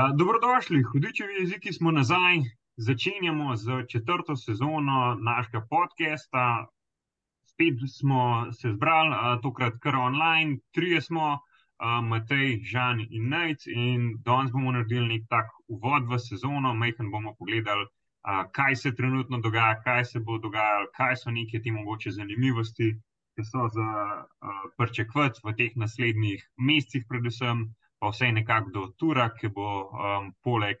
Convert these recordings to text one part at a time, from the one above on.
Ja, dobrodošli, hudičevi jeziki smo nazaj. Začenjamo z četrto sezono našega podcasta. Spet smo se zbrali, tokrat kar online, trije smo, Matej, Žan in Najc. In danes bomo naredili nek tak uvod v sezono, majhen bomo pogledali, kaj se trenutno dogaja, kaj se bo dogajalo, kaj so neke te mogoče zanimivosti, ki so za pričakovati v teh naslednjih mesecih, predvsem pa vse nekako do Tura, ki bo um, poleg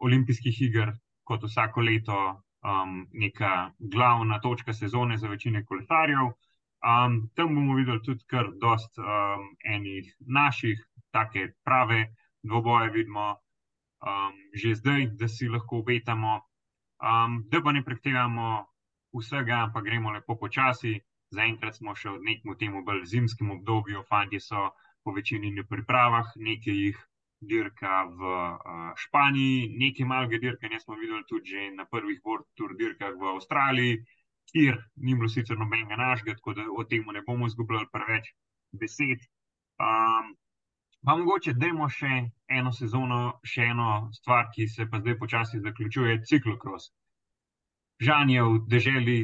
olimpijskih iger, kot vsako leto, um, neka glavna točka sezone za večine kolesarjev. Um, tam bomo videli tudi kar dost um, enih naših, take prave dvoboje, vidimo um, že zdaj, da si lahko obetamo. Um, da pa ne prehtevamo vsega, ampak gremo lepo počasi. Zaenkrat smo še v nekem temu bolj zimskem obdobju, fanti so po večini na pripravah, nekaj jih dirka v uh, Španiji, nekaj malega dirkanja smo videli tudi že na prvih dirkah v Avstraliji, kjer ni bilo sicer nobenega našega, tako da o tem ne bomo izgubljali preveč besed. Um, pa mogoče dajmo še eno sezono, še eno stvar, ki se pa zdaj počasi zaključuje, ciklokros. Žan je v deželi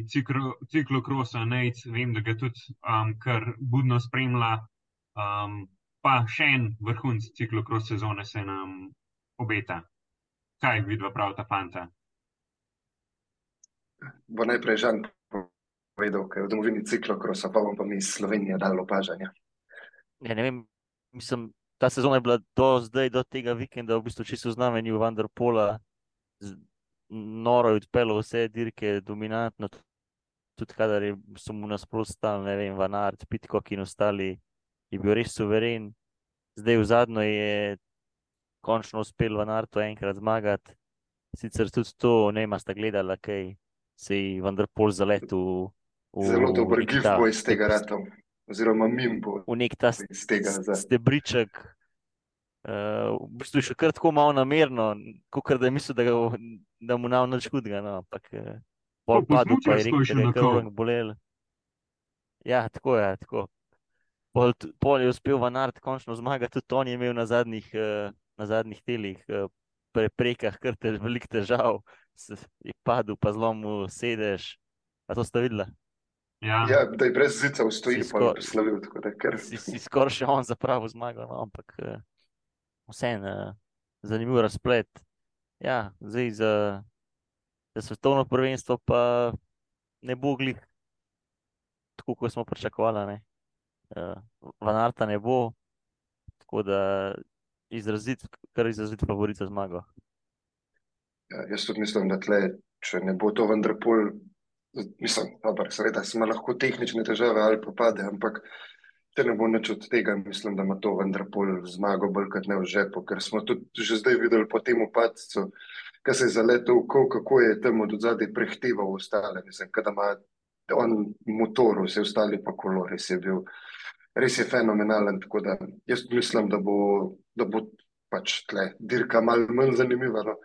ciklokrosa, Nejc, vem, da ga tudi um, kar budno spremlja. Um, pa še en vrhunc ciklokros sezone se nam obeta. Kaj vidva prav ta fanta? Bo najprej Žan povedal, kaj je v domovini ciklokrosa, pa bom pa mi iz Slovenije dal opažanja. Ja, ne vem, mislim, ta sezona je bila do zdaj, do tega vikenda, v bistvu čisto znamenju Vanderpola. Noro je odpeljal vse dirke, dominantno, tudi kadar je mu nasprotil, ne vem, Van Art, Pitkok in ostali je bil res suveren. Zdaj v zadnjo je končno uspel v Nartu enkrat zmagati. Sicer tudi to ne ima sta gledala, kaj se je vendar pol zaletel. Zelo dober gif bo iz tega rata, oziroma mim bo. V nek ta stebriček. Uh, v bistvu je še kar tako malo namerno, kot da je mislil, da, ga, da mu nav nič hudega. No, ampak pol padel, pa je rekel, da je krvnik bolel. Ja, tako je, tako. Pol, pol je uspel Vanart končno zmagati, tudi on je imel na zadnjih, uh, na zadnjih telih uh, preprekah kar te velik težav, se je padel, pa zelo mu sedeš. A to ste videli? Ja. ja, da je brez zica ustoji, pa je slavil. Ker... Si, si skoraj še on zapravo zmagal, no, ampak uh, vseeno, uh, zanimiv razplet. Ja, zdaj za, za svetovno prvenstvo pa ne bo glih tako, kot smo pričakovali Van Arta ne bo, tako da izrazit, kar izrazit favorit za zmago. Ja, jaz tudi mislim, da tle, če ne bo to vendar pol, mislim, da seveda smo lahko tehnične težave ali pa pade, ampak če ne bo nič od tega, mislim, da ima to vendar pol zmago bolj kot ne v žepu, ker smo tudi že zdaj videli po tem upadcu, kaj se je zaletel, kako je tam od zadaj prehteval ostale, mislim, kada ima on motor, vse ostali pa kolor, res je bil res je fenomenalen. Tako da jaz mislim, da bo, da bo pač tle dirka malo manj zanimiva. No.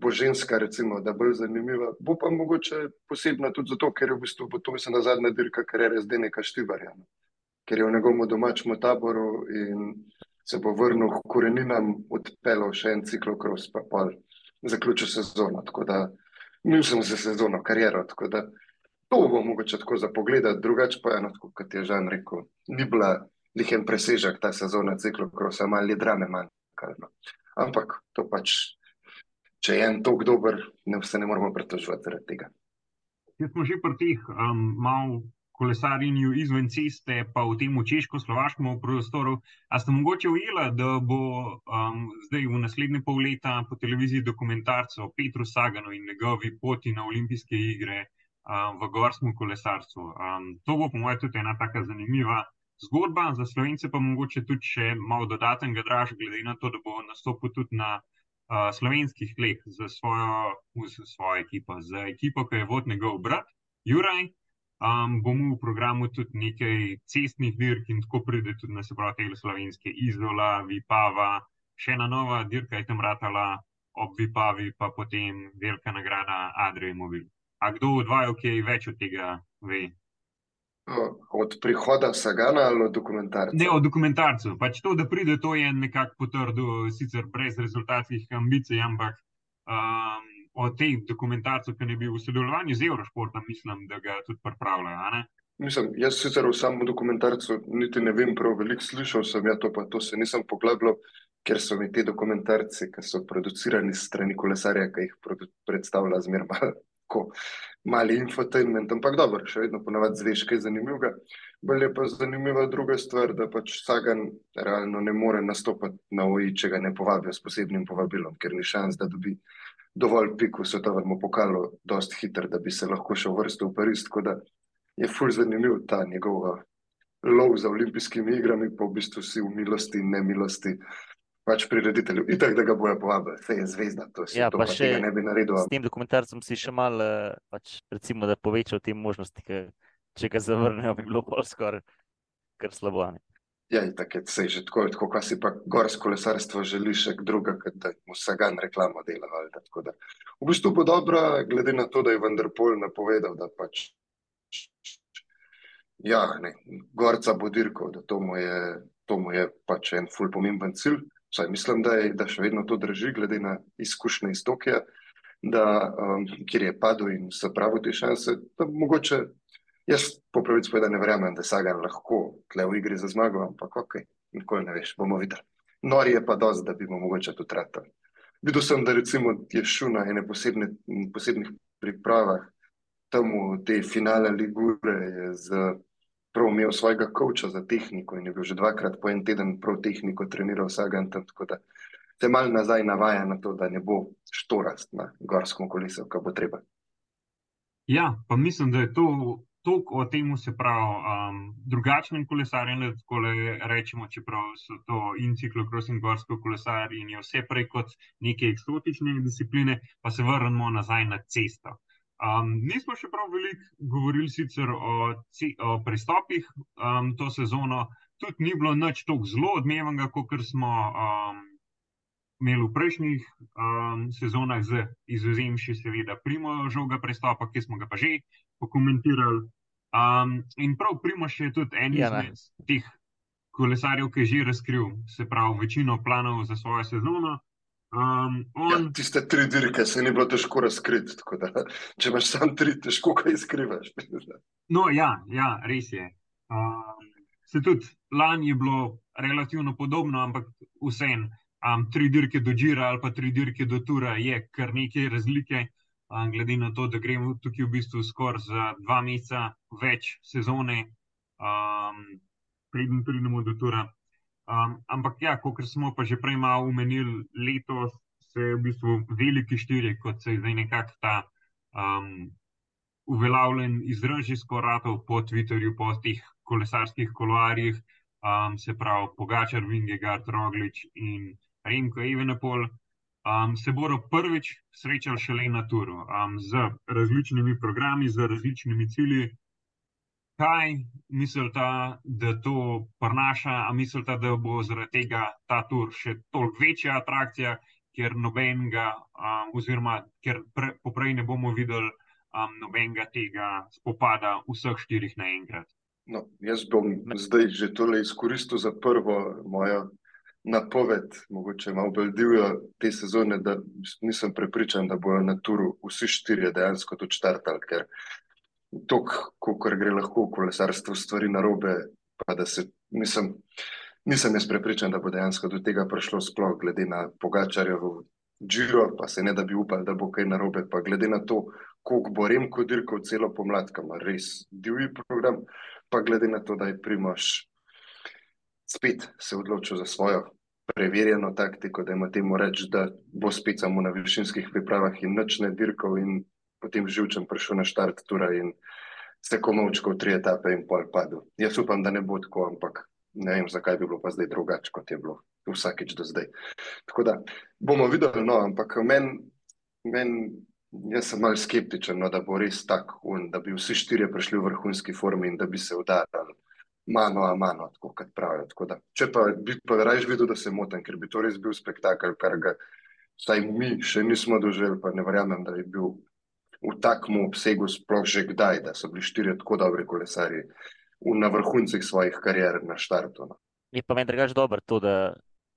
Bo ženska, recimo, da bo zanimiva. Bo pa mogoče posebna tudi zato, ker je v bistvu to mislim, zadnja dirka karijere zdaj neka štivarja. No. Ker je v njegovem domačem taboru in se bo vrnil k koreninam, odpeljal še en ciklokros, pa pa zaključil sezono. Tako da mislim za sezono karijero. Tako da to bo mogoče tako za pogled, drugače pa eno, kot je Žan rekel, ni bila lihen presežek ta sezona ciklokrosa, malo drame manjkalo. No. Ampak to pač, če je en tok dober, ne vse ne moramo pretoževati zaradi tega. Jaz smo že pri teh um, malo kolesarjenju izven ceste, pa v tem češko-slovaškem prostoru. A ste mogoče ujela, da bo um, zdaj v naslednje pol leta po televiziji dokumentarcev o Petru Saganu in njegovi poti na olimpijske igre? V gorskem kolesarstvu. Um, to bo, po mojem, tudi ena tako zanimiva zgodba, za slovence pa mogoče tudi še malo dodatnega dražja, glede na to, da bo nastopil tudi na uh, slovenskih tleh za svojo, svojo ekipo, za ekipo, ki je vod njegov brat, Juraj. Um, bomo v programu tudi nekaj cestnih dirk in tako pride tudi na sebrati te slovenske izola, Vipava, še ena nova dirka je tam ratala ob Vipavi, pa potem velika nagrada Adrije Mobil. A kdo od vaju, ki je več od tega, ve? Od prihoda Sagana ali od dokumentarca? Ne, od dokumentarcev. Pač to, da pride, to je nekako potrdil, sicer brez rezultatskih ambicij, ampak um, od teh dokumentarcev, ki ne bi v sodelovanju z Eurošportom, mislim, da ga tudi pripravljajo. Mislim, jaz sicer v samem dokumentarcu niti ne vem, prav veliko slišal sem, ja, to pa to se nisem poglabljal, ker so mi ti dokumentarci, ki so producirani strani kolesarja, ki jih predstavlja zmerno tako mali infotainment, ampak dobro, še vedno ponavadi zveš kaj zanimivega. Bolje pa zanimiva druga stvar, da pač Sagan realno ne more nastopati na OI, če ga ne povabijo s posebnim povabilom, ker ni šans, da dobi dovolj pik v svetovnem pokalu, dost hiter, da bi se lahko šel vrsto v Pariz, tako da je ful zanimiv ta njegov lov za olimpijskimi igrami, pa v bistvu si v milosti in nemilosti pač prireditelju. Itak, da ga bojo povabili, vse je zvezda, to si Ja, to pa pa še ne bi naredil. S tem dokumentarcem si še malo, eh, pač, recimo, da povečal te možnosti, ker če ga zavrnejo, bi bilo bolj skoraj kar slabo. ne. Ja, in tako je, že tako, tako kaj si pa gorsko kolesarstvo želi še druga, kot da mu vsagan reklamo dela. da, da. V bistvu bo dobro, glede na to, da je Vanderpol napovedal, da pač ja, ne, gorca bo dirkal, da to mu je, to mu je pač en ful pomemben cilj. Vsaj mislim, da, je, da še vedno to drži, glede na izkušnje iz Tokija, da, um, kjer je padel in se pravi te šanse. da Mogoče jaz po pravici povedano ne verjamem, da je Sagan lahko tle v igri za zmago, ampak ok, nikoli ne veš, bomo videli. Nori je pa dosti, da bi mu mogoče tudi ratal. Videl sem, da recimo je šel na ene posebne, posebnih pripravah, tam v te finale Ligure je z prav imel svojega koča za tehniko in je bil že dvakrat po en teden prav tehniko treniral Sagan tam, tako da se mal nazaj navaja na to, da ne bo štorast na gorskem kolesu, ko bo treba. Ja, pa mislim, da je to toliko o tem, se pravi, um, drugačnem kolesarjenju, tako rečemo, čeprav so to in ciklokros in gorsko kolesarje in je vse prej kot neke eksotične discipline, pa se vrnemo nazaj na cesto. Um, nismo še prav veliko govorili sicer o, o pristopih um, to sezono, tudi ni bilo nič tako zelo odmevenega, kot smo um, imeli v prejšnjih um, sezonah, z izuzemši seveda Primožovega pristopa, ki smo ga pa že pokomentirali. Um, in prav Primož je tudi en Ja, izmed teh kolesarjev, ki je že razkril, se pravi, večino planov za svojo sezono. Um, Ja, on, tiste tri dirke se ni bilo težko razkriti, da če imaš sam tri, težko kaj skrivaš. No, ja, ja res je. Um, se tudi lani je bilo relativno podobno, ampak vseeno, um, tri dirke do Džira ali pa tri dirke do Tura je kar nekaj razlike, um, glede na to, da gremo tukaj v bistvu skoraj za dva meseca več sezone, um, preden pridemo do Tura. Um, ampak ja, kot smo pa že prej malo omenili, letos se je v bistvu veliki štirje, kot se je zdaj nekako ta um, uveljavljen izraz že skoratov po Twitterju, po teh kolesarskih koloarjih, um, se pravi Pogačar, Vingegard, Roglič in Remko Evenepol, um, se bodo prvič srečali šele na turu um, z različnimi programi, z različnimi cilji. Kaj mislite, da to prinaša, a mislite, da bo zaradi tega ta tur še toliko večja atrakcija, ker nobenega, um, oziroma ker pre, poprej ne bomo videli um, nobenega tega spopada vseh štirih naenkrat? No, jaz bom zdaj že tole izkoristil za prvo mojo napoved, mogoče malo bolj divjo te sezone, da nisem prepričan, da bojo na turu vsi štirje dejansko tudi štartali, ker tok, kolikor gre lahko v kolesarstvu stvari da se nisem, nisem jaz prepričan, da bo dejansko do tega prišlo sploh glede na Pogačarjevo Giro, pa se ne da bi upal, da bo kaj narobe, pa glede na to, koliko bo Remko dirkal celo pomlad, kam ima res divji program, pa glede na to, da je Primož spet se odločil za svojo preverjeno taktiko, da ima temu reči, da bo spet samo na višinskih pripravah in nič ne dirkal in potem živčem prišel na štart tura in se komovčkal tri etape in pol padel. Jaz upam, da ne bo tako, ampak ne vem, zakaj bi bilo pa zdaj drugače, kot je bilo vsakeč do zdaj. Tako da bomo videli, no, ampak meni, men, jaz sem mal skeptičen, no, da bo res tako, da bi vsi štirje prišli v vrhunski formi in da bi se udarali mano a mano, tako kot pravijo. Tako da, če pa bi pa raje videl, da se motim, ker bi to res bil spektakel, kar ga vsaj mi še nismo doživeli, pa ne verjamem, da bi bil v takem obsegu sploh že kdaj, da so bili štirje tako dobri kolesarji na vrhuncih svojih karier na štartu. No. Je pa meni drugače dobro to, da,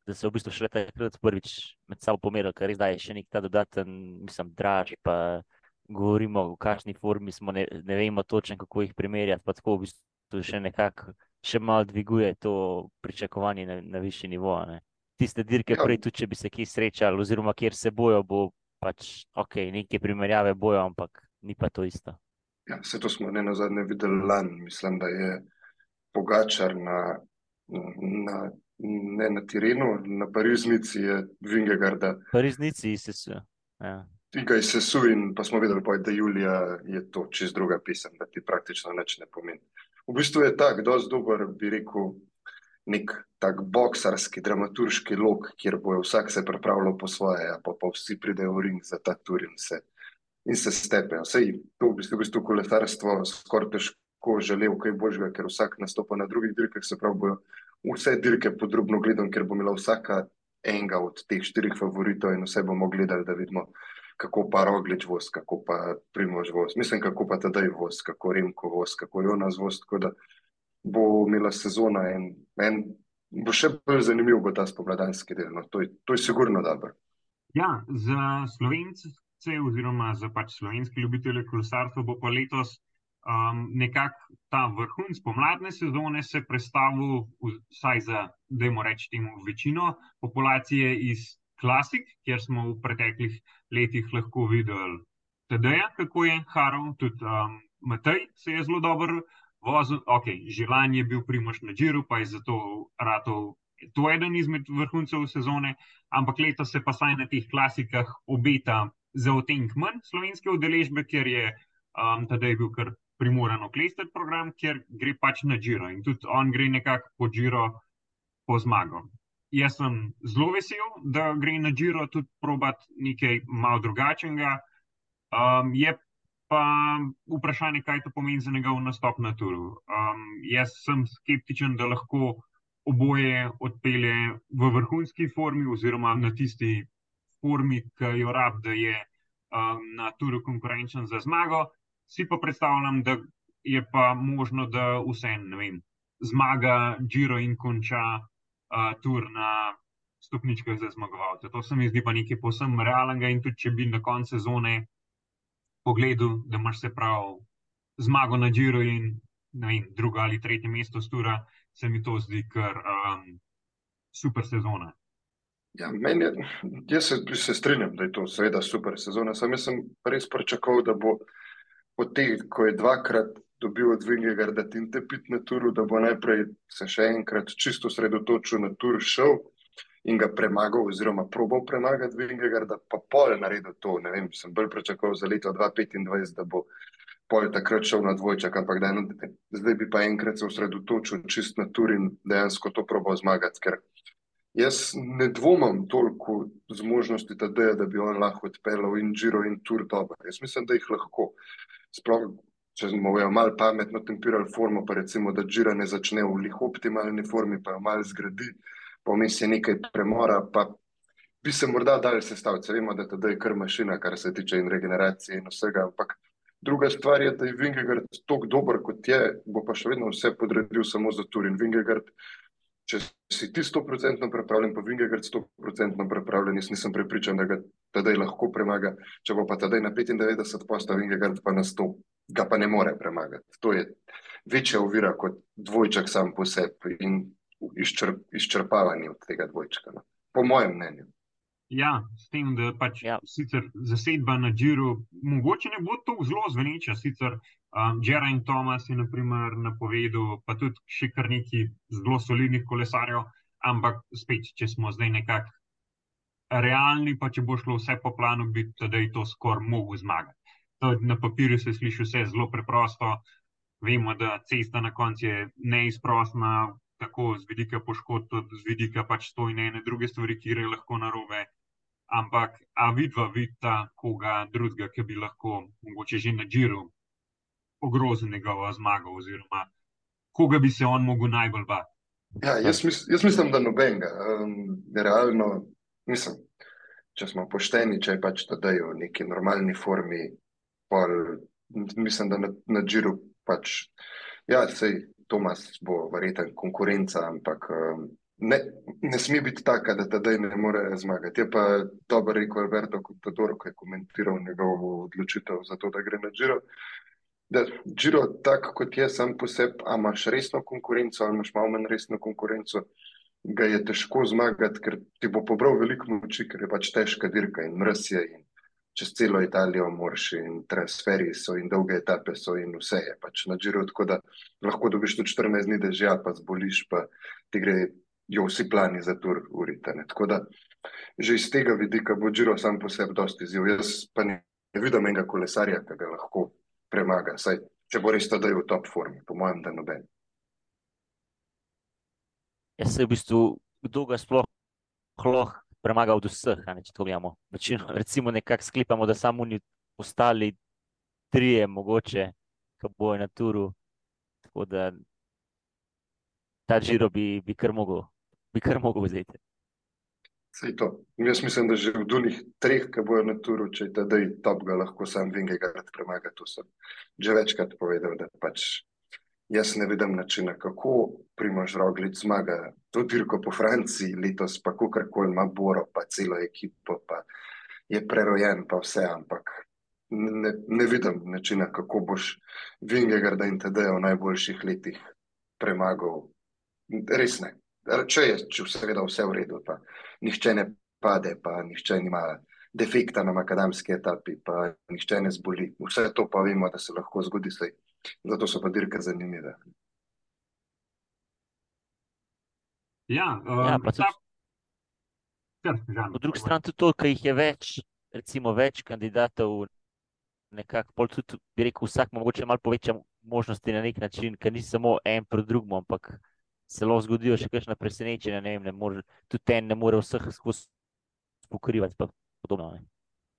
da se v bistvu še takrat prvič med sabo pomerili, ker res da je še nek ta dodaten, mislim, draž. Govorimo o kakšni formi smo, ne, ne vemo točno, kako jih primerjati. Pa tako v bistvu še nekako še malo dviguje to pričakovanje na, na višji nivo. Ne. Tiste dirke, ja. prej tudi če bi se kje srečali, oziroma kjer se bojo, bo pač ok, neke primerjave bojo, ampak ni pa to isto. Ja, vse to smo ne na zadnje videli lani. Mislim, da je Pogačar na, na, ne na Tirenu, na Pariznici je Vingegarda. Pariznici se su. Ja. Tega se su in pa smo videli, da Julija je to čist druga pisem, da ti praktično nič ne pomeni. V bistvu je tak, dosti dober, bi rekel, nek tak boksarski, dramaturški lok, kjer bo vsak se pripravljal po svoje, pa pa vsi pridejo v ring za ta tur in se in se stepejo. Sej to v bistvu, v bistvu kolesarstvo skoraj težko želel kaj božga, ker vsak nastopa na drugih dirkah, se pravi, bojo vse dirke podrobno gledam, ker bo imela vsaka enega od teh štirih favoritov in vse bomo gledali, da vidimo, kako pa Roglič voz, kako pa Primož voz, mislim, kako pa Tadej voz, kako Remko voz, kako Jonas voz, tako da bo imela sezona in en, bo še bolj zanimiv bo ta spomladanski del, no, to je, to je sigurno dobro. Ja, za Slovenci oziroma za pač slovenske ljubitelje kolesarstva bo pa letos um, nekako ta vrhunc pomladne sezone se predstavil, vsaj za, da jim rečemo, večino populacije iz klasik, kjer smo v preteklih letih lahko videli TD-ja, kako je Harov, tudi um, Matej se je zelo dobro vozil. Ok, Žilan je bil primoš na Džiru, pa je zato ratov. To je eden izmed vrhuncev sezone, ampak letos se pa saj na teh klasikah obeta za otenk manj slovenske udeležbe, ker je um, tedaj bil kar primoran oklestiti program, ker gre pač na Džiro in tudi on gre nekako po Džiro po zmago. Jaz sem zelo vesel, da gre na Džiro tudi probat nekaj malo drugačnega. Um, je pa vprašanje, kaj to pomeni za njegov nastop na turu. Um, jaz sem skeptičen, da lahko oboje odpelje v vrhunski formi oziroma na tisti formi, ki jo rab, da je um, na turu konkurenčen za zmago. Si pa predstavljam, da je pa možno, da vse en zmaga, Giro in konča uh, tur na stopničkah za zmagovalce. To se mi zdi pa nekaj posebno realnega in tudi, če bi na koncu sezone pogledal, da imaš se prav zmago na Giro in vem, drugo ali tretje mesto stura, se mi to zdi kar um, super sezona. Ja, je, jaz se, se strinjam, da je to seveda super sezona. Sam sem res pričakoval, da bo po tem, ko je dvakrat dobil od Vingegarda in te pit na turu, da bo najprej se še enkrat čisto sredotočil na tur šel in ga premagal oziroma probal premagati Vingegarda, pa pol naredil to. Ne vem, sem bolj pričakoval za leto 2025, da bo pol takrat šel na dvojčak, ampak da, no, zdaj bi pa enkrat se osredotočil čist na tur in dejansko to probal zmagati, ker Jaz ne dvomim toliko zmožnosti TD, da bi on lahko odpeljal in Giro in Tour dobro. Jaz mislim, da jih lahko. Sploh, če smo jo malo pametno tempirali formo, pa recimo, da Giro ne začne v lih optimalni formi, pa jo malo zgradi, vmes je nekaj premora, pa bi se morda dali sestaviti. Vemo, da TD je kar mašina, kar se tiče in regeneracije in vsega, ampak druga stvar je, da je Vingegard tako dober, kot je, bo pa še vedno vse podredil samo za Tour in Vingegard če si ti 100% pripravljen, pa Vingegard 100% pripravljen, jaz nisem prepričan, da ga tedaj lahko premaga. Če bo pa tedaj na 95 posta Vingegard pa na 100, ga pa ne more premagati. To je večja ovira kot dvojček sam po sebi in izčrp, izčrpavanje od tega dvojčka. No. Po mojem mnenju. Ja, s tem, da pač ja. sicer zasedba na Džiru, mogoče ne bo to zelo zveneča. Sicer um, Jeremy Thomas je naprimer, napovedal, pa tudi še kar nekaj zelo solidnih kolesarjev, ampak spet, če smo zdaj nekako realni, pa če bo šlo vse po planu, bi tudi to skoraj mogel zmagati. To, na papirju se sliši vse zelo preprosto. Vemo, da cesta na koncu je neizprostna, tako z vidika poškodb, tudi z vidika pač stojne in druge stvari, ki gre lahko na robe ampak a vidva vidta koga drugega, ki bi lahko mogoče že na džiru ogrozil njegovo zmago, oziroma koga bi se on mogel najbolj bati. Ja, jaz, mis, jaz mislim, da nobenega. Um, realno, mislim, če smo pošteni, če je pač to dajo v neki normalni formi, pol, mislim, da na, na džiru pač. Ja, sej, Tomas bo verjeten konkurenca, ampak um, ne, ne sme biti taka, da tedaj ne more zmagati. Je pa dobro rekel Alberto Contador, ko je komentiral njegovo odločitev za to, da gre na Giro. Da, Giro, tako kot je sam po sebi, a imaš resno konkurenco ali imaš malo manj resno konkurenco, ga je težko zmagati, ker ti bo pobral veliko moči, ker je pač težka dirka in mrz je in čez celo Italijo moraš in transferi so in dolge etape so in vse je pač na Giro, tako da lahko dobiš tudi 14 dni dežja, pa zboliš, pa ti gre jo vsi plani za tur uritane. Tako da že iz tega vidika bo Giro sam po sebi dosti izziv. Jaz pa ne, ne vidim enega kolesarja, ki ga lahko premaga, saj če bo res tedaj v top formi, po mojem, da noben. Jaz se v bistvu, kdo ga sploh lahko premaga od vseh, ne, če to gledamo. Večino, recimo, nekako sklepamo, da samo oni ostali trije, mogoče, ki bojo na turu. Tako da ta žiro bi, bi kar mogel, bi kar mogel vzeti. Sej to. Jaz mislim, da že v dunih treh, ki bojo na turu, če je tedaj top, ga lahko sam Vingegard premaga. To sem že večkrat povedal, da pač jaz ne vidim načina, kako Primož Roglic zmaga to dirko po Franciji letos, pa kakorkoli ima Boro, pa celo ekipo, pa je prerojen, pa vse, ampak ne, ne vidim načina, kako boš Vingegarda in TD v najboljših letih premagal. Res ne. Če je, če seveda vse v redu, pa nihče ne pade, pa nihče nima defekta na makadamski etapi, pa nihče ne zboli. Vse to pa vemo, da se lahko zgodi slej. Zato so pa dirke zanimive. Ja, um, Ja, pa tudi- ta- Kar, Po drugi strani tudi to, ker jih je več, recimo več kandidatov, nekako pol tudi, bi rekel, vsak ima mogoče malo poveča možnosti na nek način, ker ni samo en proti drugemu, ampak se lahko zgodijo še kakšna presenečenja, ne vem, ne more, tudi en ne more vseh skozi pokrivati, pa podobno. Ne.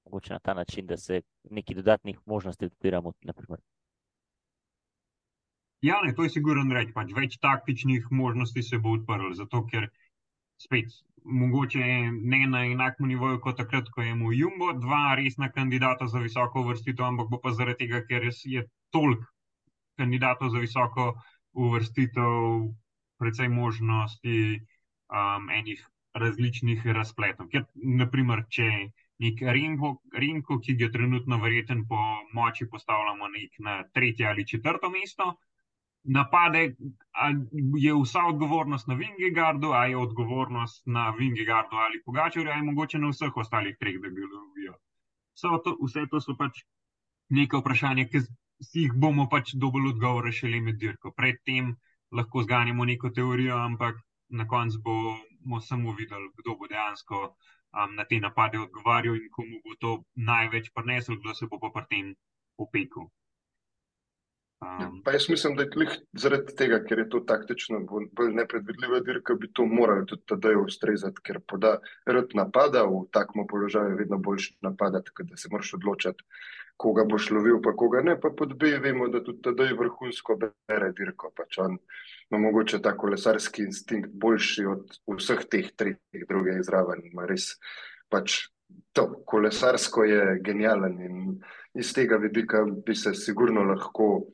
Mogoče na ta način, da se neki dodatnih možnosti odpiramo, naprimer. Ja, ne, to je sigurno reč. Pač več taktičnih možnosti se bo odprlo, zato ker spet, mogoče ne na enakem nivoju kot takrat, ko je imel Jumbo dva resna kandidata za visoko uvrstitev, ampak bo pa zaradi tega, ker je, toliko kandidatov za visoko uvrstitev, precej možnosti um, enih različnih razpletov. Ker, naprimer, če nek Remko, Remko, ki ga trenutno verjeten po moči postavljamo nek na tretje ali četrto mesto, napade, je vsa odgovornost na Vingegardu, a je odgovornost na Vingegardu ali Pogačarju, a je mogoče na vseh ostalih treh, da ga lovijo. Vse to, vse to so pač neke vprašanja, ki si jih bomo pač dobili odgovore šele med dirko. Predtem lahko zganjamo neko teorijo, ampak na koncu bomo samo videli, kdo bo dejansko um, na te napade odgovarjal in komu bo to največ prineslo, kdo se bo pa pri tem opekel. Um, Pa jaz mislim, da je glih zaradi tega, ker je to taktično bolj, bolj nepredvidljiva dirka, bi to morali tudi tedaj ustrezati, ker poda rad napada, v takem položaju je vedno boljše napadati, da se moraš odločiti, koga boš lovil, pa koga ne, pa pod B vemo, da tudi tedaj vrhunsko bere dirko, pač on ima mogoče ta kolesarski instinkt boljši od vseh teh treh druge izraven, ima res pač to, kolesarsko je genijalen in iz tega vidika bi se sigurno lahko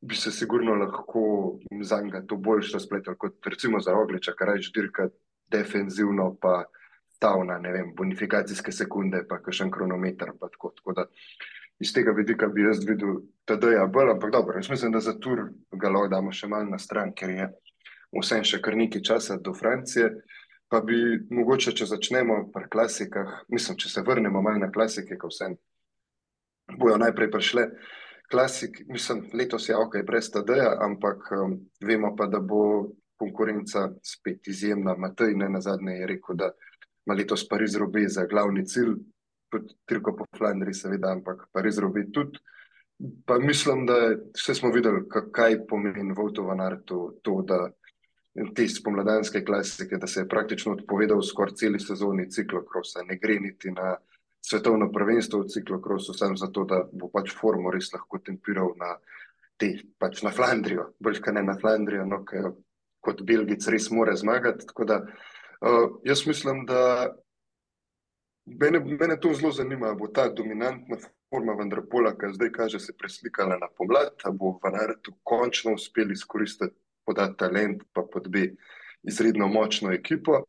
bi se sigurno lahko za njega to boljše razpletel kot recimo za Ogliča, kar reč dirka defenzivno, pa stavna, ne vem, bonifikacijske sekunde, pa kakšen kronometer, pa tako, tako da iz tega vidika bi jaz videl TD-ja bolj, ampak dobro, jaz mislim, da za tur ga lahko damo še malo na stran, ker je vsem še kar nekaj časa do Francije, pa bi mogoče, če začnemo pri klasikah, mislim, če se vrnemo malo na klasike, ko vsem bojo najprej prišle, klasik, mislim, letos je ok, brez TD-ja, ampak um, vemo pa, da bo konkurenca spet izjemna. Matej ne na zadnje je rekel, da ima letos Pariz-Robe za glavni cilj, tudi Tirko po Flandriji seveda, ampak Pariz-Robe tudi. Pa mislim, da vse smo videli, kaj pomeni Van Artu to, da te spomladanske klasike, da se je praktično odpovedal skoraj celi sezoni ciklokrosa, ne gre niti na svetovno prvenstvo v ciklokrosu, samo zato, da bo pač formo res lahko tempiral na te, pač na Flandrijo, bolj kaj ne na Flandrijo, no, ker kot Belgic res more zmagati. Tako da uh, jaz mislim, da mene, mene to zelo zanima, bo ta dominantna forma Vandrapola, ki zdaj kaže se preslikala na pomlad, da bo Van Artu končno uspeli izkoristiti pod A talent, pa pod B izredno močno ekipo.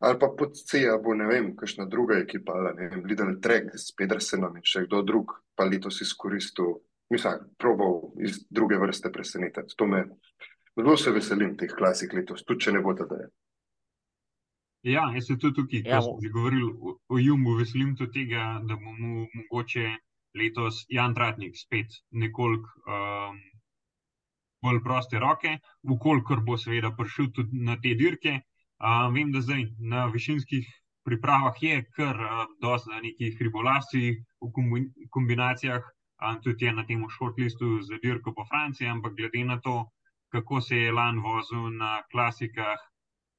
Ali pa pod C, ali bo ne vem, kakšna druga ekipa, ali ne vem, Lidl Trek s Pedersenom in še kdo drug, pa letos izkoristil, mislim, probal iz druge vrste presenetiti. To me zelo se veselim teh klasik letos, tudi če ne bo da je. Ja, jaz se tudi tukaj, Ja, ko smo govorili o, o Jumbu, veselim tudi tega, da bomo mogoče letos Jan Tratnik spet nekoliko um, bolj proste roke, vkolikor bo seveda prišel tudi na te dirke. Uh, vem, da zdaj na višinskih pripravah je kar uh, dosti nekih ribolasij v kombi kombinacijah, uh, tudi je na tem shortlistu za dirko po Franciji, ampak glede na to, kako se je lan vozil na klasikah,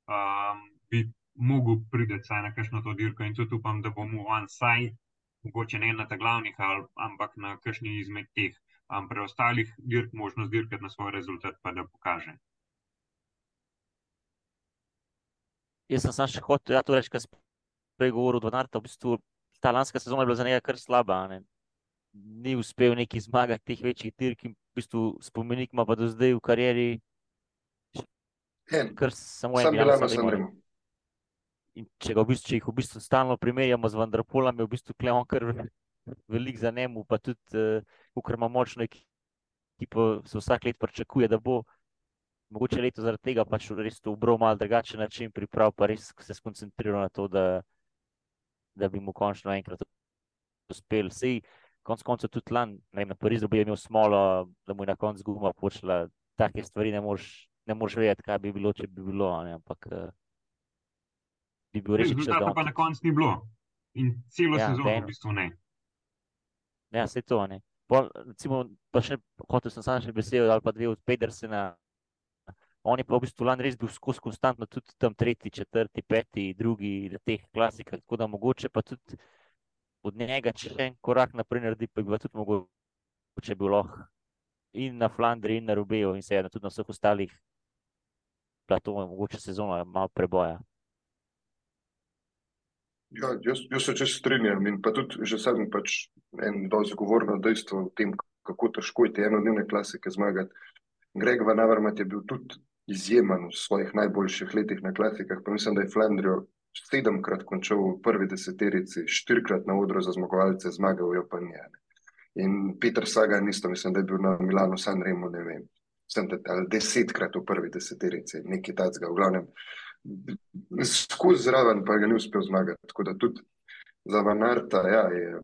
um, bi mogel priti vsaj na kakšno to dirko in tudi upam, da bomo van vsaj, mogoče ne na ta glavnih, ampak na kakšni izmed teh um, preostalih dirk možnost dirkati na svoj rezultat, pa da pokaže. Jaz sem samo še hotel, ja, to reči, kar sem prej govoril, da v bistvu ta lanska sezona je bila za njega kar slaba. a Ne? Ni uspel neki zmagati teh večjih dirk in v bistvu spomenik ima pa do zdaj v karieri En, kar samo en sam Milano Milano Sanremo. In če, v bistvu, če jih v bistvu stalno primerjamo z Vanderpolom, je v bistvu Kleon kar velik za njemu, pa tudi, uh, ker ima močno ekipo, se vsak let pričakuje, da bo mogoče leto zaradi tega pač res to ubral malo drugačen način priprav, pa res se skoncentriral na to, da, da bi mu končno enkrat uspel. Sej, konc koncev tudi lan, ne vem, na Parizu bi imel smolo, da mu je na koncu guma počela, take stvari ne moreš, ne moreš vedeti, kaj bi bilo, če bi bilo, ne, ampak uh, bi bil res čez Rezultata pa na koncu ni bilo. In celo Ja, sezono v bistvu ne. Ja, vse to. Ne. Pol, recimo, pa še hotel sem samo še besedo ali pa dve od Pedersena. On je pa v bistvu lani res bil skozi konstantno, tudi tam tretji, četrti, peti, drugi na teh klasikah, tako da mogoče pa tudi od njega, če en korak naprej naredi, pa bi ga tudi mogoče bil lahko in na Flandriji, in na Rubeju, in seveda tudi na vseh ostalih platovih, mogoče sezona malo preboja. Ja, jaz, jaz se čest strinjam in pa tudi že sam pač en dosti govorno dejstvo o tem, kako težko je te enodnevne klasike zmagati. Greg Van Avermaet je bil tudi izjemen v svojih najboljših letih na klasikah, pa mislim, da je Flandrijo sedemkrat končal v prvi deseterici, štirikrat na odru za zmagovalce, zmagal jo pa nije. ne. In Peter Sagan isto, mislim, da je bil na Milano Sanremo, ne vem, sem te, ali desetkrat v prvi deseterici, nekaj tacga, v glavnem skozi zraven, pa ga ni uspel zmagati. Tako da tudi za Vanarta, ja, je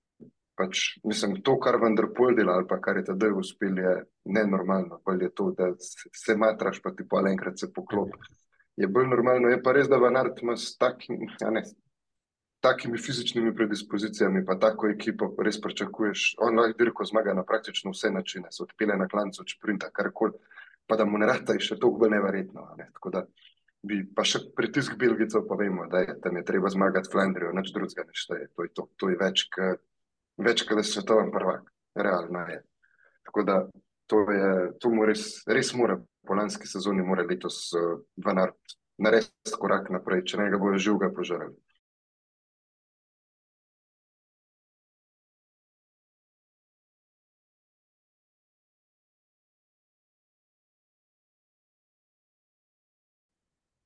pač, mislim, to, kar Vanderpol dela ali pa kar je tedaj uspel, je nenormalno. Je to, da se, matraš, pa ti pa enkrat se poklop. Je bolj normalno, je pa res, da Vanart ima s takim, ja ne, takimi fizičnimi predispozicijami, pa tako ekipo res pričakuješ. On lahko dirko zmaga na praktično vse načine, se odpele na klancu, od šprinta, karkoli, pa da mu ne rata je še toliko neverjetno. Ne? Tako da bi pa še pritisk Belgicov, pa vemo, da je tam je treba zmagati Flandrijo, nič drugega ne šteje. To je, to, to je več, k, več kot svetovni prvak, realno je. Tako da to, je, to mu res, res mora, po lanski sezoni mora letos uh, Vanart narediti korak naprej, če ne ga bojo živega požarali.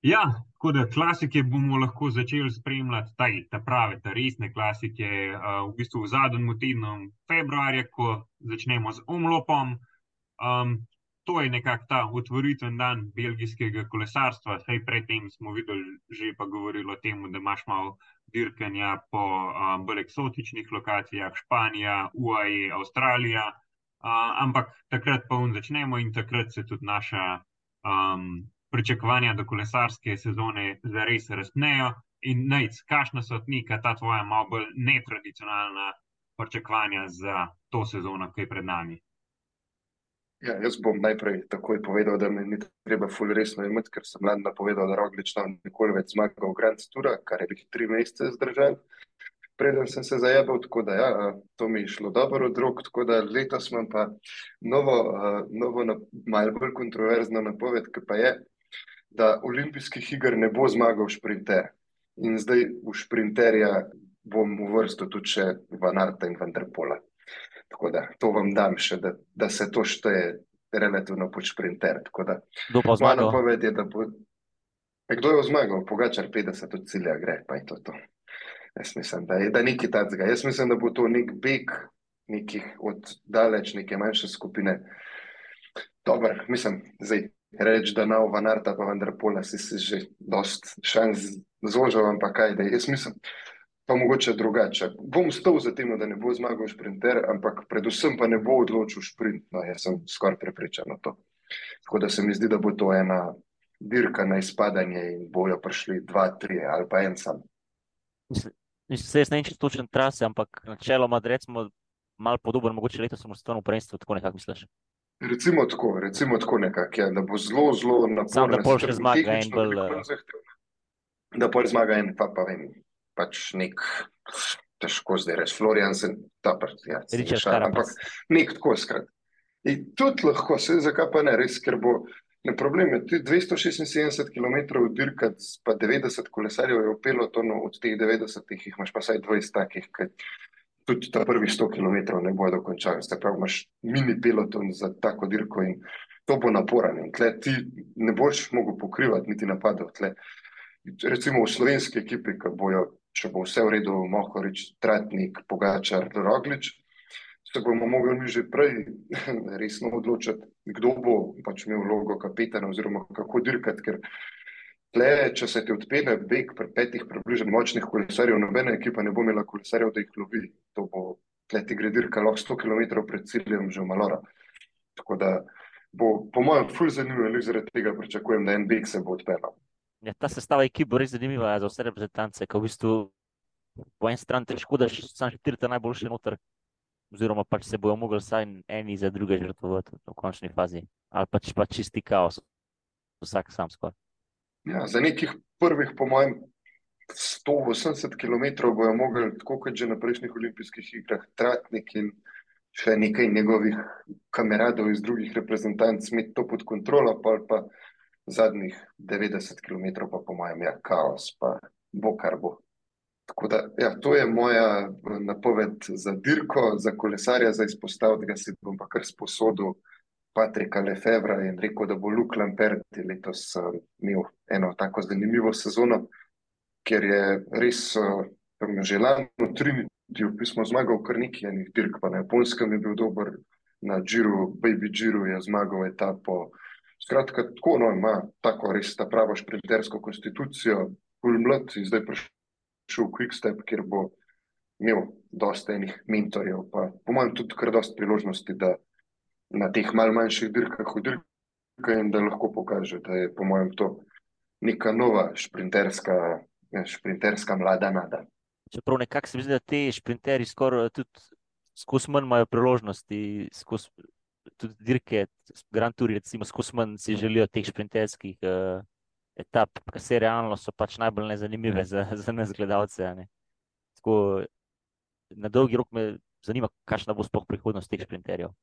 Ja, tako da klasike bomo lahko začeli spremljati, ta, ta prave, ta resne klasike, uh, v bistvu v zadnjem tednu februarja, ko začnemo z omlopom. Um, to je nekako ta otvoritven dan belgijskega kolesarstva. Sej predtem smo videli, že pa govorili o tem, da imaš malo dirkanja po um, bolj eksotičnih lokacijah, Španija, UAE, Avstralija. Uh, ampak takrat pa un začnemo in takrat se tudi naša um, pričakovanja do kolesarske sezone zares razpnejo. In najc, kakšna so neka ta tvoja malo bolj netradicionalna pričakovanja za to sezono, ki je pred nami? Ja, jaz bom najprej takoj povedal, da me ni treba ful resno imeti, ker sem lani napovedal, da Roglič tam nikoli več zmaga v Grand Tour, kar je bil tri mesece zdržan. Preden sem se zajebal, tako da ja, to mi je šlo dobro od rok, tako da letos imam pa novo, novo malo bolj kontroverzno napoved, ki pa je, da olimpijskih iger ne bo zmagal šprinter. In zdaj v šprinterja bom uvrstil tudi še Van Arta in Vanderpola. Tako da to vam dam še, da, da se to šteje relativno pod sprinter. Kdo pa zmaga? Napoved je, da bo. Kdo je zmagal? Pogačar 50 od cilja gre, pa je to. to. Jaz mislim, da je da nekaj takega. Jaz mislim, da bo to nek beg, nekih od daleč, neke manjše skupine. Dobro, mislim, zdaj reči, da na Ovanarta, pa vendar pola si, si že dost šans zložil, ampak kaj, da jaz mislim, pa mogoče drugače. Bom stal za tem, da ne bo zmagal šprinter, ampak predvsem pa ne bo odločil šprint. No, jaz sem skoraj prepričan o to. Tako da se mi zdi, da bo to ena dirka na izpadanje in bojo prišli dva, tri ali pa en sam. Mislim, se jaz ne vem, če točen trase, ampak načeloma, recimo, malo podoben, mogoče letos stvarno v prvenstvu, tako nekako misliš. Recimo tako, recimo tako nekako, ja, da bo zelo, zelo naporno. Da pol še zmaga en bolj. Da pol zmaga en, pa pa vem, pač nek, težko zdaj reči, Florian se ta part, ja. Šar, ampak nek tako skrat. In tudi lahko, se zakaj pa ne, res, ker bo, ne problem je, ti 276 km dirkati, pa 90 kolesarjev je v pelotonu, od teh 90 jih imaš pa saj 20 takih, kaj tudi ta prvih 100 km ne bojo dokončali. Se pravi, imaš mini peloton za tako dirko in to bo naporen. In tle ti ne boš mogel pokrivati niti napadov. Tle, recimo v slovenski ekipi, ki bojo, če bo vse v redu, Mohorič, Tratnik, Pogačar, Roglič, se bomo mogli mi že prej resno odločiti, kdo bo pač imel vlogo kapetana oziroma kako dirkati, ker Tle, če se ti odpene beg pri petih približno močnih kolesarjev, nobena ekipa ne bo imela kolesarjev, da jih lovi. To bo, tle ti gre dirka lahko 100 km pred ciljem že Malora. Tako da bo, po mojem, ful zanimivo, ali zaradi tega pričakujem, da en beg se bo odpeljal. Ja, ta sestava ekip bo res zanimiva ja, za vse reprezentance, ko v bistvu po en stran težko, da so štiri najboljše noter, oziroma pač se bojo mogli vsaj eni za druge žrtvovati v končni fazi. Ali pač pa čisti kaos, vsak sam skoraj. Ja, za nekih prvih, po mojem, 180 km bojo mogli, tako kot že na prejšnjih olimpijskih igrah, Tratnik in še nekaj njegovih kameradov iz drugih reprezentanc imeti to pod kontrolo, pa, pa zadnjih 90 km, pa po mojem, ja, kaos, pa bo kar bo. Tako da, ja, to je moja napoved za dirko, za kolesarja, za izpostavljanje, da si bom pa kar sposodil. Patrika Lefebvra in rekel, da bo Luke Lamperti letos uh, imel eno tako zanimivo sezono, ker je res uh, že lani v Trinitiju pismo zmagal kar nekaj enih dirk, pa na Japonskem je bil dober, na Džiru, Baby Džiru je zmagal etapo. Skratka, tako no, ima tako res ta pravo šprintersko konstitucijo, bolj mlad in zdaj prišel v Quickstep, kjer bo imel dosta enih mentorjev, pa po mojem tudi kar dosta priložnosti, da na teh mal manjših dirkah dirka in da lahko pokaže, da je po mojem to neka nova šprinterska, šprinterska mlada nada. Čeprav nekako se mi zdi, da te šprinterji skoraj tudi skozi manj imajo priložnosti, skozi tudi dirke, Grand Tour, recimo, skozi manj si želijo teh šprinterskih uh, etap, ki se realno so pač najbolj nezanimive za, za nas gledalce. Na dolgi rok me zanima, kakšna bo sploh prihodnost teh šprinterjev.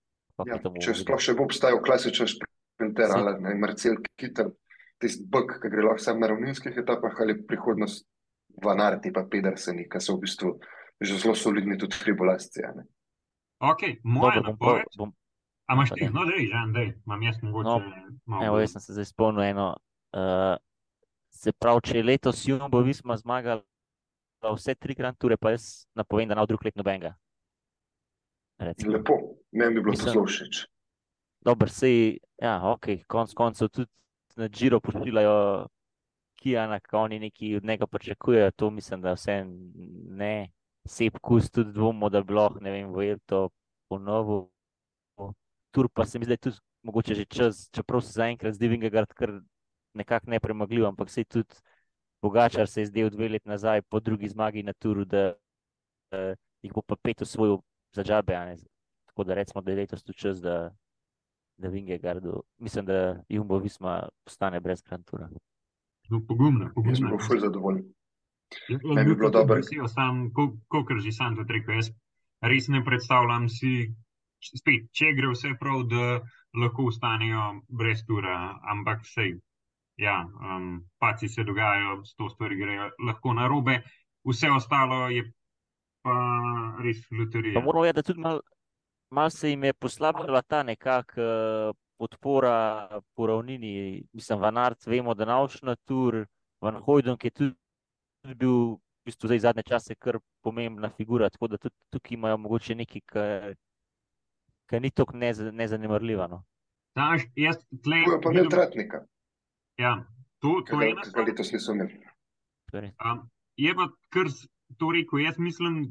Ja, če sploh še bo obstajal klasičen sprinter ali ne, Marcel Kitel, tisti bog, ki gre lahko samo na ravninskih etapah ali prihodnost Vanarti pa Pederseni, ki so v bistvu že zelo solidni tudi tribulasci. Ok, moja napoved. A imaš ti, no, dej, Žan, dej, imam jaz mogoče. No, evo, jaz sem se zdaj spomnil eno. Uh, se pravi, če je letos Jumbo Visma zmagal vse tri Grand Toure, pa jaz napovem, da na drug let nobenega. Recimo. Lepo, meni bi bilo to zelo všeč. Dobro, sej, ja, ok, konc koncev tudi na Džiro pošiljajo Kijana, ki oni nekaj od njega pričakujejo, to mislim, da vse ne, sep kus tudi dvomo, da bi lahko, ne vem, vojel to ponovo. Tur pa se mi zdaj tudi mogoče že čas, čeprav se zaenkrat zdi Vingegard kar nekako nepremagljiv, ampak sej tudi Bogačar se je zdel dve let nazaj po drugi zmagi na Turu, da uh, jih bo pa pet osvojil za džabe. Tako da rečemo, da je letos tu čas, da, da Vingegardu, mislim, da Jumbo Visma postane brez Grantura. No, pogumno, pogumno. Jaz sem fulj zadovoljen. Ne bi bilo dobro. Kot že sam to rekel, jaz res ne predstavljam si, spet, če gre vse prav, da lahko ustanejo brez tura, ampak sej. Ja, um, paci se dogajajo, sto stvari grejo lahko na robe, vse ostalo je pa res loterija. Moramo vedeti, da tudi malo mal se jim je poslabšala ta nekakšna uh, podpora po ravnini, mislim, Vanart, vemo, da naučna tur, Van Hojdon, ki je tudi, tudi bil v bistvu zdaj zadnje čase kar pomembna figura, tako da tudi tukaj imajo mogoče nekaj, kar ni tako nezanemrljivo. No. Daš, jaz tle, To je pa ne tratnika, Ja, to, to je ena stvar. letos niso imeli. Torej, Um, je pa kar to rekel, jaz mislim,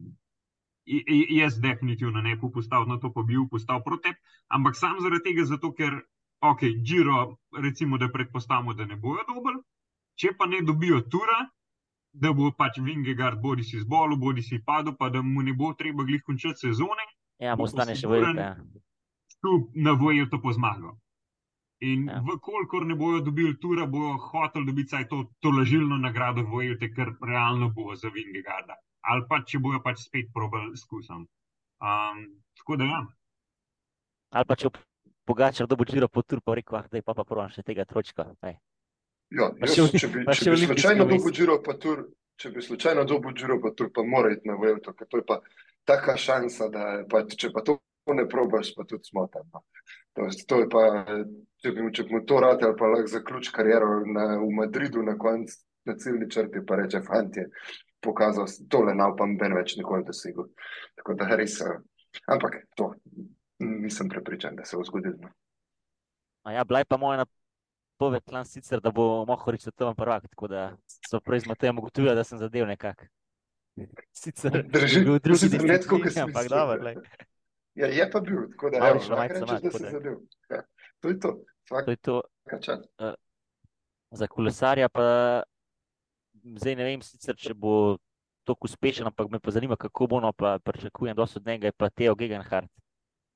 jaz definitivno ne bi postal na to, pa bi postal proti tebi, ampak sam zaradi tega, zato ker, ok, Giro, recimo, da predpostavimo, da ne bojo dobili, če pa ne dobijo tura, da bo pač Vingegard bodi si zbolel, bodi si padel, pa da mu ne bo treba glih končati sezone, ja, mu ostane še. Ja. tu na voju to po zmago. In Ja. vkolikor ne bojo dobili tura, bojo hoteli dobiti vsaj to, to lažilno nagrado Vojute, ker realno bo za Vingegarda. Ali pa če bojo pač spet probali skusom. Um, tako da ja. Ali pa če pogačar dobo Giro po tur, pa rekel, ah, da je pa pa provam še tega tročka. Ej. Ja, jaz, še v- če bi, če bi slučajno dobil Giro pa tur, če bi slučajno dobil Giro pa tur, pa mora iti na Vuelto, ker to je pa taka šansa, da pa, če pa to ne probaš, pa tudi smotam. No. To, to je pa, če bi, mu- če bi mu to rad ali pa lahko zaključ kariero na, v Madridu na koncu na ciljni črti, pa reče, fantje, pokazal sem tole na upam, ben več nikoli dosegel. Tako da res, ampak to nisem prepričan, da se bo zgodilo. no. A Ja, bila je pa moja napoved lan sicer, da bo Mohorič svetovni prvak, tako da so prej z Matejem ugotovili, da sem zadev nekako. Sicer Drži, bil drugi sicer ne tako, kot si ampak dobro. Ja, je pa bil, tako da evo, lahko rečeš, mat, da si zadev. Ja, to je to, To je to. čas. Za kolesarja pa zdaj ne vem sicer, če bo tako uspešen, ampak me pa zanima, kako bo, no pa pričakujem dosti od njega, je pa Teo Gegenhardt,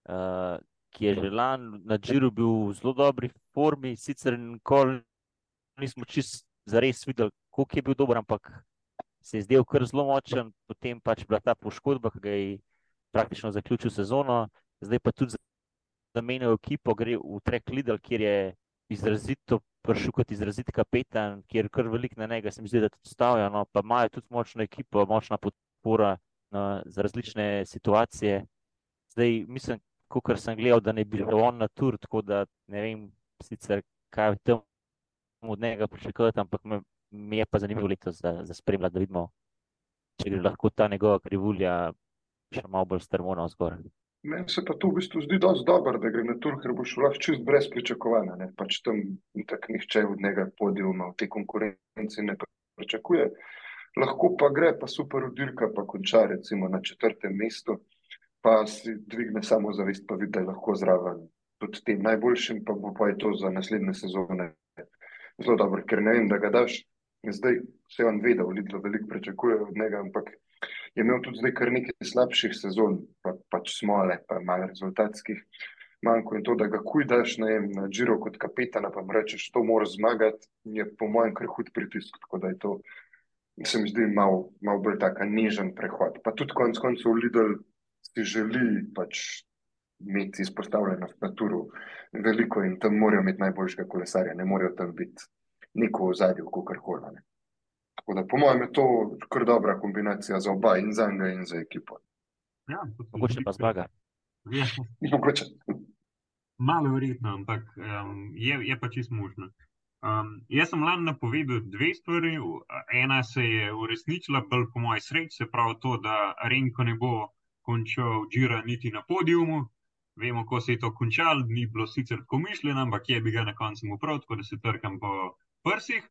uh, ki je že lani na Džiru bil v zelo dobri formi, sicer nikoli nismo čist zares videli, koliko je bil dober, ampak se je zdel kar zelo močen, potem pač bila ta poškodba, ki ga je praktično zaključil sezono, zdaj pa tudi zamenjal ekipo, gre v Trek Lidl, kjer je izrazito prišel kot izrazit kapetan, kjer kar veliko na njega se mi zdi, da tudi stavijo, no, pa imajo tudi močno ekipo, močna podpora no, za različne situacije. Zdaj, mislim, kot sem gledal, da ne bi šel on na tur, tako da ne vem sicer, kaj tam od njega pričakovati, ampak me, mi je pa zanimivo letos za, za spremljati, da vidimo, če gre lahko ta njegova krivulja še malo bolj strmo navzgor. Meni se pa to v bistvu zdi dosti dobro, da gre na tur, ker boš lahko čist brez pričakovanja. Ne? Pač tam tako nihče od njega podijuma v tej konkurenci ne pričakuje. Lahko pa gre, pa super udirka, pa konča recimo na četrtem mestu, pa si dvigne samozavest, pa vidi, da je lahko zraven tudi tem najboljšim, pa bo pa je to za naslednje sezone zelo dobro, ker ne vem, da ga daš. Zdaj se on ve, da v Lidlu veliko pričakuje od njega, ampak je imel tudi zdaj kar nekaj slabših sezon, pa, pač smole, pa malo rezultatskih manjko in to, da ga kujdaš na Giro kot kapetana, pa mu rečeš, to moraš zmagati, je po mojem kar hud pritisk, tako da je to, se mi zdi malo, malo bolj taka nežen prehod. Pa tudi konec koncev Lidl si želi pač imeti izpostavljenost na turu veliko in tam morajo imeti najboljšega kolesarja, ne morajo tam biti neko ozadje, kako koli. Tako da po mojem je to kar dobra kombinacija za oba in za njega in za ekipo. ja Mogoče pa zmaga. Ja, Mogoče. malo verjetno, ampak um, je, je pa čist možno. Um, jaz sem lani napovedal dve stvari. Ena se je uresničila, bolj po moji sreči, se pravi to, da Renko ne bo končal Džira niti na podiumu. Vemo, ko se je to končalo, ni bilo sicer tako mišljeno, ampak je bi ga na koncu mu prav, tako da se trkam po prsih.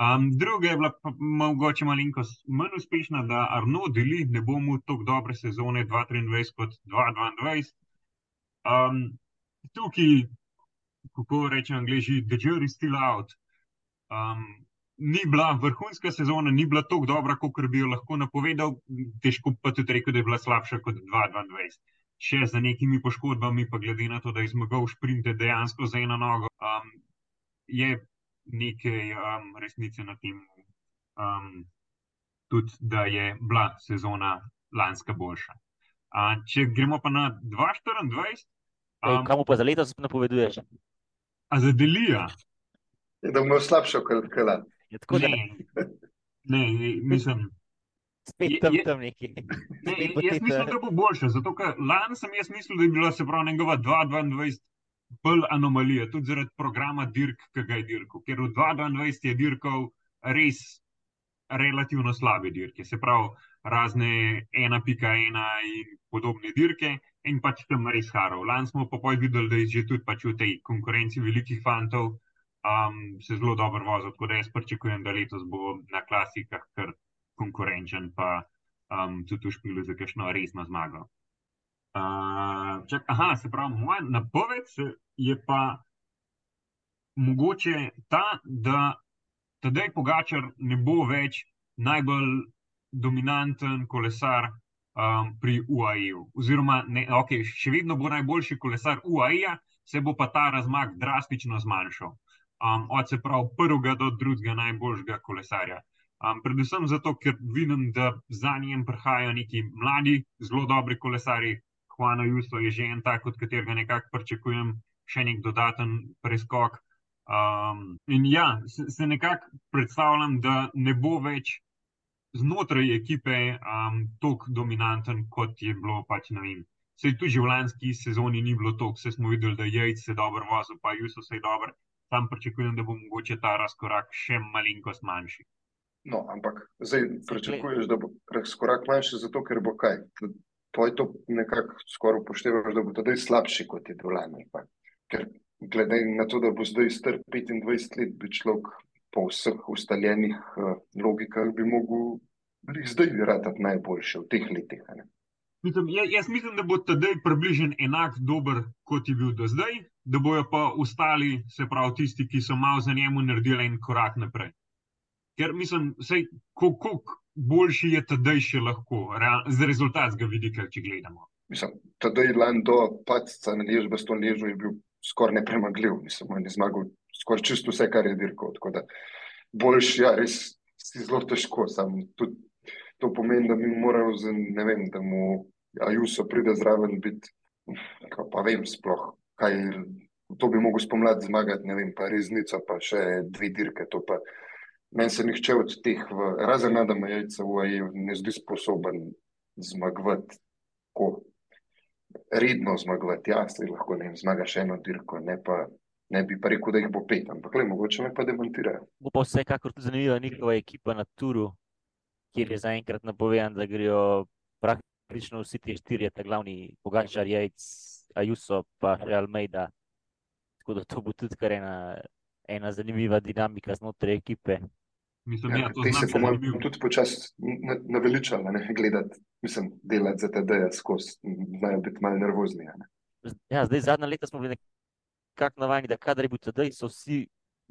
Um, druga je bila mogoče malenkost manj uspešna, da Arno deli ne bo mu tako dobre sezone 2023 kot 2022. Um, tukaj, kako rečem, angliži, the jury is still out. Um, ni bila vrhunska sezona, ni bila tako dobra, kot bi jo lahko napovedal, težko pa tudi rekel, da je bila slabša kot 2022. Še za nekimi poškodbami, pa glede na to, da je zmagal šprinte dejansko za eno nogo, um, je nekaj um, resnice na tem, um, tudi da je bila sezona lanska boljša. Uh, če gremo pa na 2024, Ej, um, Kam pa za letos napoveduješ? a za Delija. Je, Da bomo slabšo kot kala. Je tako, da Ne, ne, mislim. spet je- tam, je- tam neki. Ne, bo jaz mislim, da bo boljše. Zato, ker lani sem jaz mislil, da je bila se pravi njegova 2-22 bolj anomalije, tudi zaradi programa dirk, ki ga je dirkal. Ker v 2022 je dirkal res relativno slabe dirke, se pravi razne 1.1 in podobne dirke. In pač tam res haro. Lani smo pa videli, da je že tudi pač v tej konkurenci velikih fantov um, se zelo dobro vozil. Tako da jaz pričakujem, da letos bo na klasikah kar konkurenčen, pa um, tudi v špilu za kakšno resno zmago. Uh, čak, aha, se pravi, moja napoved je pa mogoče ta, da tedaj Pogačar ne bo več najbolj dominanten kolesar um, pri UAE-u. Oziroma, ne, okay, še vedno bo najboljši kolesar UAE-ja, se bo pa ta razmak drastično zmanjšal um, od se pravi prvega do drugega najboljšega kolesarja. Um, predvsem zato, ker vidim, da za njim prihajajo neki mladi, zelo dobri kolesari. Juan Justo je že en tak, od katerega nekako pričakujem še nek dodaten preskok. Um, in ja, se, se nekako predstavljam, da ne bo več znotraj ekipe um, tako dominanten, kot je bilo pač na vem. Sej tudi v lanski sezoni ni bilo tako, vse smo videli, da je Jejc se dobro vozil, pa Justo se je dobro tam pričakujem, da bo mogoče ta razkorak še malenkost manjši. No, ampak zdaj pričakuješ, da bo razkorak manjši, zato ker bo kaj. To je to nekako skoraj upoštevaš, da bo to zdaj slabši kot je bil lani. Ker glede na to, da bo zdaj star 25 let, bi človek po vseh ustaljenih uh, logikah bi mogel zdaj ratati najboljše v teh letih. Mislim, jaz mislim, da bo tedaj približen enak dober, kot je bil do zdaj, da bojo pa ostali, se pravi, tisti, ki so malo za njemu naredili en korak naprej. Ker mislim, kako boljši je tedaj še lahko, z rezultatskega vidika, če gledamo. Mislim, tedaj je lani do padca na ležu, s to ležo je bil skoraj nepremagljiv. Mislim, je zmagal skoraj čisto vse, kar je dirkal. Tako da boljši, ja, res si zelo težko. Sam tudi to pomeni, da mi moramo, z, ne vem, da mu Ajuso pride zraven biti, pa vem sploh, kaj to bi mogel spomladi zmagati, ne vem, pa reznica, pa še dve dirke. Meni se nihče od teh, razen Adama Jajca, v AE ne zdi sposoben zmagovati, ko redno zmagovati. Ja, se lahko ne vem, zmagaš eno dirko, ne pa. Ne bi pa rekel, da jih bo pet, ampak le, mogoče me pa demantirajo. Bo pa vsekakor tudi zanimiva njihova ekipa na turu, kjer je zaenkrat napovedan, da grejo praktično vsi ti štirje, ta glavni Pogačar, Jejc, Ajuso, pa še Almeida. Tako da to bo tudi kar ena, ena zanimiva dinamika znotraj ekipe. Mislim, ja, te se bomo tudi počasi naveličali, ne gledati, mislim, delati za te deje skozi, znajo biti malo nervozni. Ja, zdaj zadnja leta smo bili nekako navajeni, da kadar je bil tedaj, so vsi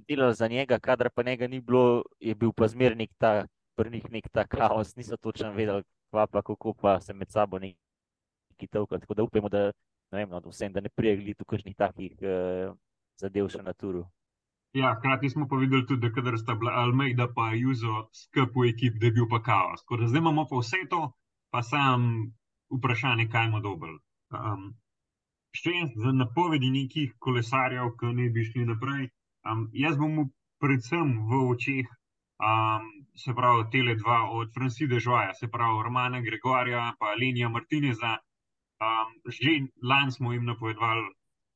delali za njega, kadar pa njega ni bilo, je bil pa zmernik ta pri njih nek ta kaos, niso točno vedeli, kva pa kako pa se med sabo neki tolka. Tako da upamo, da vem, no, vsem, da ne prijegli tu kakšnih takih uh, zadev še na turu. Ja, hkrati smo pa videli tudi, da kadar sta bila Almeida pa Juzo skup v ekip, da je bil pa kaos. Tako da zdaj imamo pa vse to, pa sam vprašanje, kaj imamo dober. Um, še en za napovedi nekih kolesarjev, ki ne bi šli naprej. Um, jaz bom predvsem v očeh um, se pravi, tele dva od Francide Žoja, se pravi, Romana Gregorja in Lenija Martineza. Um, že lani smo jim napovedali,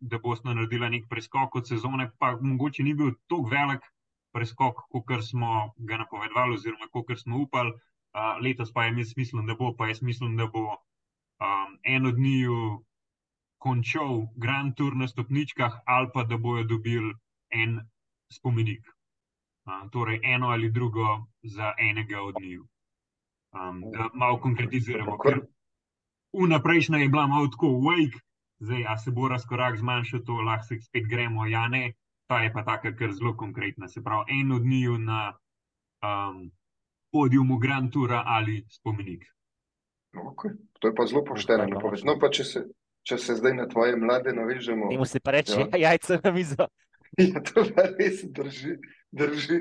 da boste naredili nek preskok od sezone, pa mogoče ni bil tako velik preskok, kot smo ga napovedali, oziroma kot smo upali. Uh, letos pa je mi smisel, da bo, pa jaz mislim, da bo um, en od njih končal Grand Tour na stopničkah, ali pa da bojo dobili en spomenik torej eno ali drugo za enega od njih. Um, da malo konkretiziramo. Vnaprejšnja je bila malo tako, wake, zdaj a se bo razkorak zmanjšal, to lahko se spet gremo, ja ne. Ta je pa taka, ker zelo konkretna. Se pravi, en od njih na um, podiumu Grand Toura ali spomenik. Okay. To je pa zelo pošteno. No, pa če se, če se zdaj na tvoje mlade navežemo. Temu se pa reče, ja. jajce na mizo. Ja, to pa res drži. drži.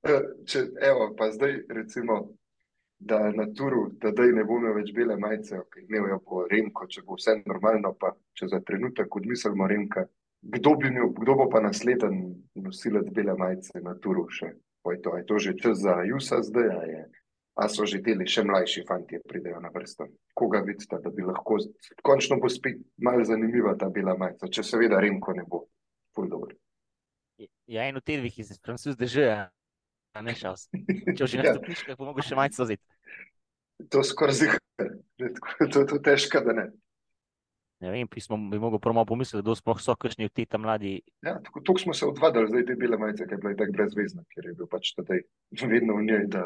E, če, evo, pa zdaj, recimo, da na turu, da zdaj ne bo imel več bele majice, ki okay, jo bo Remko, če bo vse normalno, pa če za trenutek odmislimo Remka, kdo, imel, kdo bo pa naslednji nosilec bele majice na turu še? Je to, je to že čas za Jusa zdaj? Je, A so že deli, še mlajši fanti pridejo na vrsto. Koga vidite, da bi lahko, končno bo spet malo zanimiva ta bila majica, če seveda Remko ne bo, ful dobro. Ja, en od teh dveh iz Francuz dežeja, a ne sem. Če že na Ja. stopničkah, pa mogo še majico vzeti. To skoraj zihar, to je to težko, da ne. Ne vem, bi, smo, bi mogel prvo pomisliti, kdo sploh so kakšni od teh tam mladi. Ja, tako, tako smo se odvadili, zdaj te bele majice, ki je bila tako brezvezna, ker je bil pač tedaj vedno v njej, da,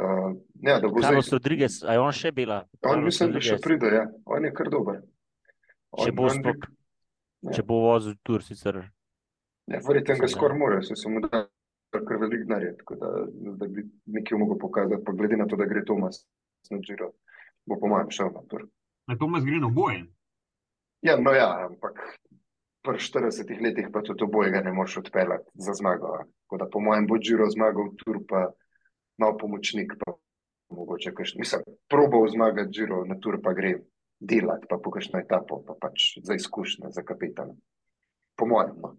uh, ja, da bo Carlos zdaj. Rodriguez, a je on še bila? On Carlos mislim, da še Rodriguez. pride, ja. On je kar dober. Če bo on sploh, Ja. če bo vozil tur, sicer. Ja, verjetno ga skoraj mora, se mu da kar velik denarja, tako da, da bi nekaj mogel pokazati, pa glede na to, da gre Tomas na Giro, bo po mojem šel na tur. Na to me zgre na boje. Ja, no ja, ampak pri 40 letih pa tudi obojega ne moreš odpeljati za zmago. Tako da po mojem bo Giro zmagal tur, pa malo pomočnik, pa mogoče kakšen, mislim, probal zmagati Giro na tur, pa gre delati, pa po kakšno etapo, pa pač za izkušnje, za kapitana. Po mojem, no.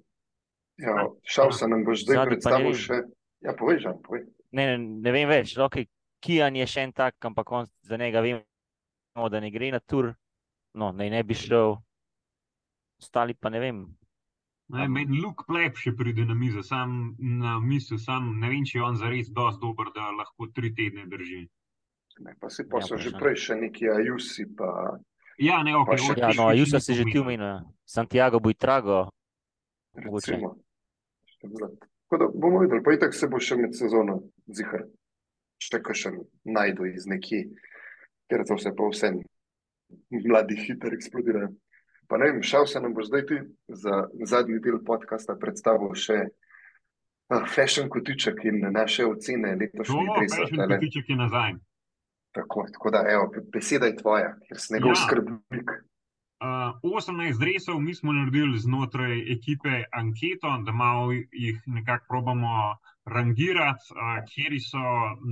Ja, šel sem nam boš zdaj ne predstavil še, ja, povej, Žan, povej. Ne, ne, ne vem več. Okay, Kijan je še en tak, ampak on, za njega vemo, da ne gre na tur. No, naj ne bi šel. Ostali pa ne vem. Ne, meni Luke Pleb še pride na mizo, sam na misel, sam ne vem, če je on zares dosti dober, da lahko tri tedne drži. Ne, pa si pa Ja, so že prej še neki Ajusi, pa Ja, ne, ok, Pa še- Ja, no, Jusa si že ti omenil. Santiago Buitrago. Mogoče. recimo. Tako da bomo videli, pa itak se bo še med sezono zihar, še kakšen najdu iz nekje, ker to se pa vsem mladi hitro eksplodirajo. Pa ne vem, šel se nam bo zdaj ti za zadnji del podcasta predstavil še uh, fashion kotiček in naše ocene To, letošnjih dresov. Fashion tale. Kotiček je nazaj. Tako, tako da, evo, beseda je tvoja, ker si njegov Ja. skrbnik. Uh, 18 dresov, mi smo naredili znotraj ekipe anketo, da malo jih nekako probamo rangirati, kje so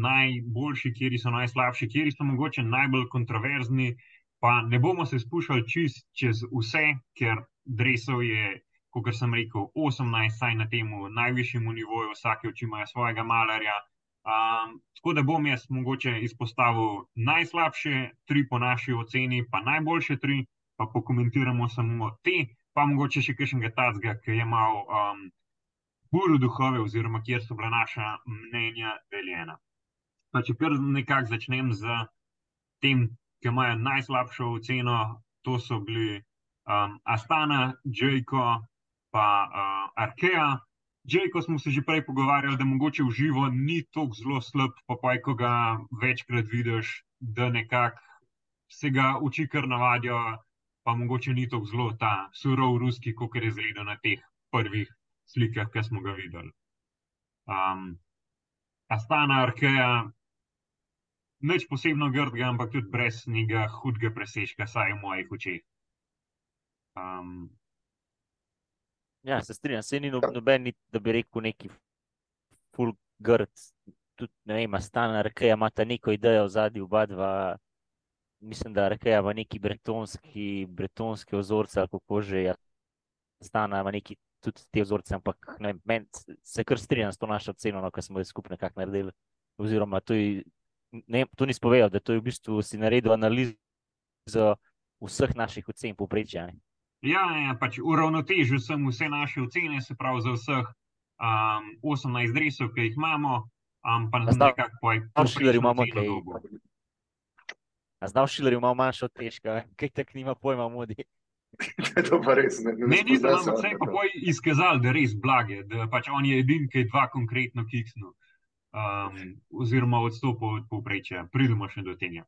najboljši, kje so najslabši, kje so mogoče najbolj kontroverzni. Pa ne bomo se spuščali čist čez vse, ker dresov je, kot sem rekel, 18, saj na tem najvišjem nivoju, vsake oči imajo svojega malarja. Um, tako da bom jaz mogoče izpostavil najslabše tri po naši oceni, pa najboljše tri pa pokomentiramo samo te, pa mogoče še kakšnega tacga, ki je malo um, v duhove, oziroma kjer so bila naša mnenja deljena. Pa če kar nekako začnem z tem, ki imajo najslabšo oceno, to so bili um, Astana, Džejko, pa uh, Arkea. Džejko smo se že prej pogovarjali, da mogoče v živo ni tako zelo slab, pa pa ko ga večkrat vidiš, da nekako se ga oči kar navadijo, pa mogoče ni tako zelo ta surov ruski, kot je zgledal na teh prvih slikah, ki smo ga videli. Um, Astana, Arkeja, nič posebno grdega, ampak tudi brez nekega hudega presežka, saj v mojih očeh. Um, Ja, se strinjam, se ni no- noben, ni, da bi rekel neki full grd. Tudi, ne vem, stana Arkeja ima ta neko idejo v zadnji oba dva. Mislim, da Arkeja ima neki bretonski, bretonski ozorce, ali kako že. Stana ima neki tudi te vzorce, ampak vem, meni se kar strinjam s to našo ceno, no, ki smo jo skupaj nekako naredili. Oziroma, to, je, ne, to ni spovedal, da to je v bistvu si naredil analizo vseh naših ocen povprečja. ne. Ja, ja, pač uravnotežil sem vse naše ocene, se pravi za vseh um, 18 dresov, ki jih imamo, um, pa A zdaj- nekako poj- zdaj v Schillerju povprečno imamo dobil. A znal Šilerju malo manjšo težko, kaj tak nima pojma modi. to pa res ne. Ne, nisem, spozna se ampak on se je na pa to. poj izkazal, da je res blage, da pač on je edini, ki je dva konkretno kiksnil. Um, oziroma odstopil od povprečja. Pridemo še do tega.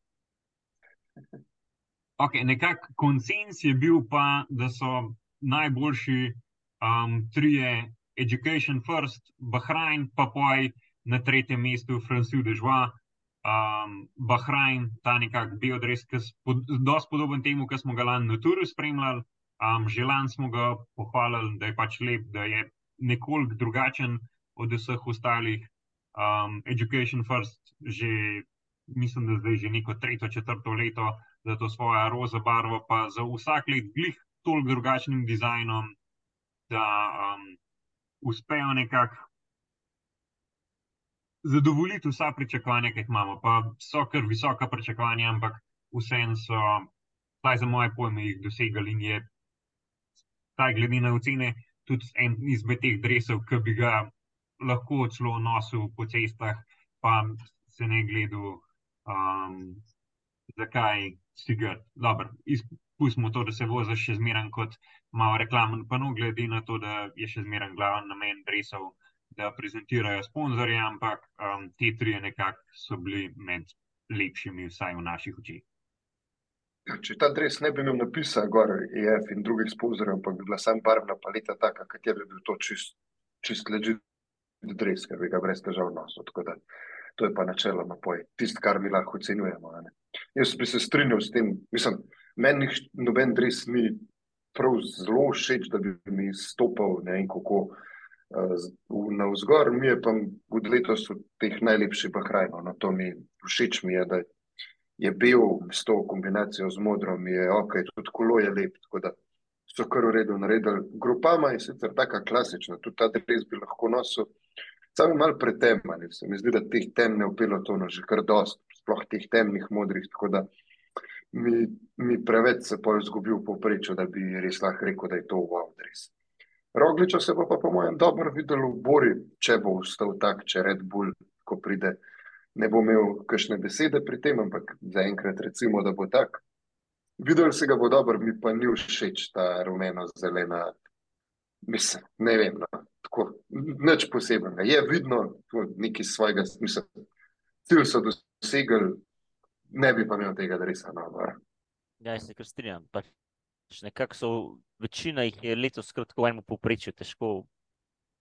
Okay, Nekako konsens je bil pa, da so najboljši um, trije Education First, Bahrajn, pa poj na tretjem mestu Francus de Joie. Um, Bahrajn, ta nekak biodres, ki je dosti podoben temu, ki smo ga lani na Turu spremljali. Um, že lani smo ga pohvalili, da je pač lep, da je nekoliko drugačen od vseh ostalih. Um, Education First, že mislim, da zdaj že neko tretje, četrto leto za to svojo roza barvo, pa za vsak let glih toliko drugačnim dizajnom, da um, uspejo nekako zadovoljiti vsa pričakovanja, ki jih imamo. Pa so kar visoka pričakovanja, ampak vseeno so, vsaj za moje pojme, jih dosegali in je, taj glede na ocene, tudi en izmed teh drevesov, ki bi ga lahko celo nosil po cestah, pa se ne gledal, um, zakaj si ga. Izpustimo to, da se vozi še zmeraj kot malo reklamen, pa no, glede na to, da je še zmeraj glaven namen drevesov da prezentirajo sponzorje, ampak um, te tri nekako so bili med lepšimi, vsaj v naših očeh. Ja, če ta dres ne bi imel napisa, gor EF in drugih sponzorjev, ampak bi bila sam barvna paleta taka, katera bi bil to čist, čist ležit dres, ker bi ga brez težav nosil. To je pa načeloma poj, tisto, kar mi lahko ocenjujemo. Jaz bi se strinjal s tem, mislim, meni noben dres ni prav zelo všeč, da bi mi stopal ne vem kako na vzgor, mi je pa od letos v teh najlepših bahrajno. No, to mi všeč mi je, da je bil s to kombinacijo z modro, mi je ok, tudi kolo je lep, tako da so kar v redu naredili. Grupama je sicer taka klasična, tudi ta dres bi lahko nosil, samo malo pretemani, se mi zdi, da teh temne v pelotono že kar dost, sploh teh temnih modrih, tako da mi, mi preveč se pol zgubil v povprečju, da bi res lahko rekel, da je to wow dres. Rogliča se bo pa, po mojem, dobro videl v Bori, če bo ustal tak, če Red Bull, ko pride, ne bo imel kakšne besede pri tem, ampak zaenkrat recimo, da bo tak. Videl se ga bo dobro, mi pa ni všeč ta rumeno-zelena, mislim, ne vem, no, tako, nič posebnega. Je vidno, nekaj svojega, mislim, cilj so dosegli, ne bi pa imel tega, da res eno. Ja, se kar strinjam. Nekako so večina jih je letos kratko v enem povprečju, težko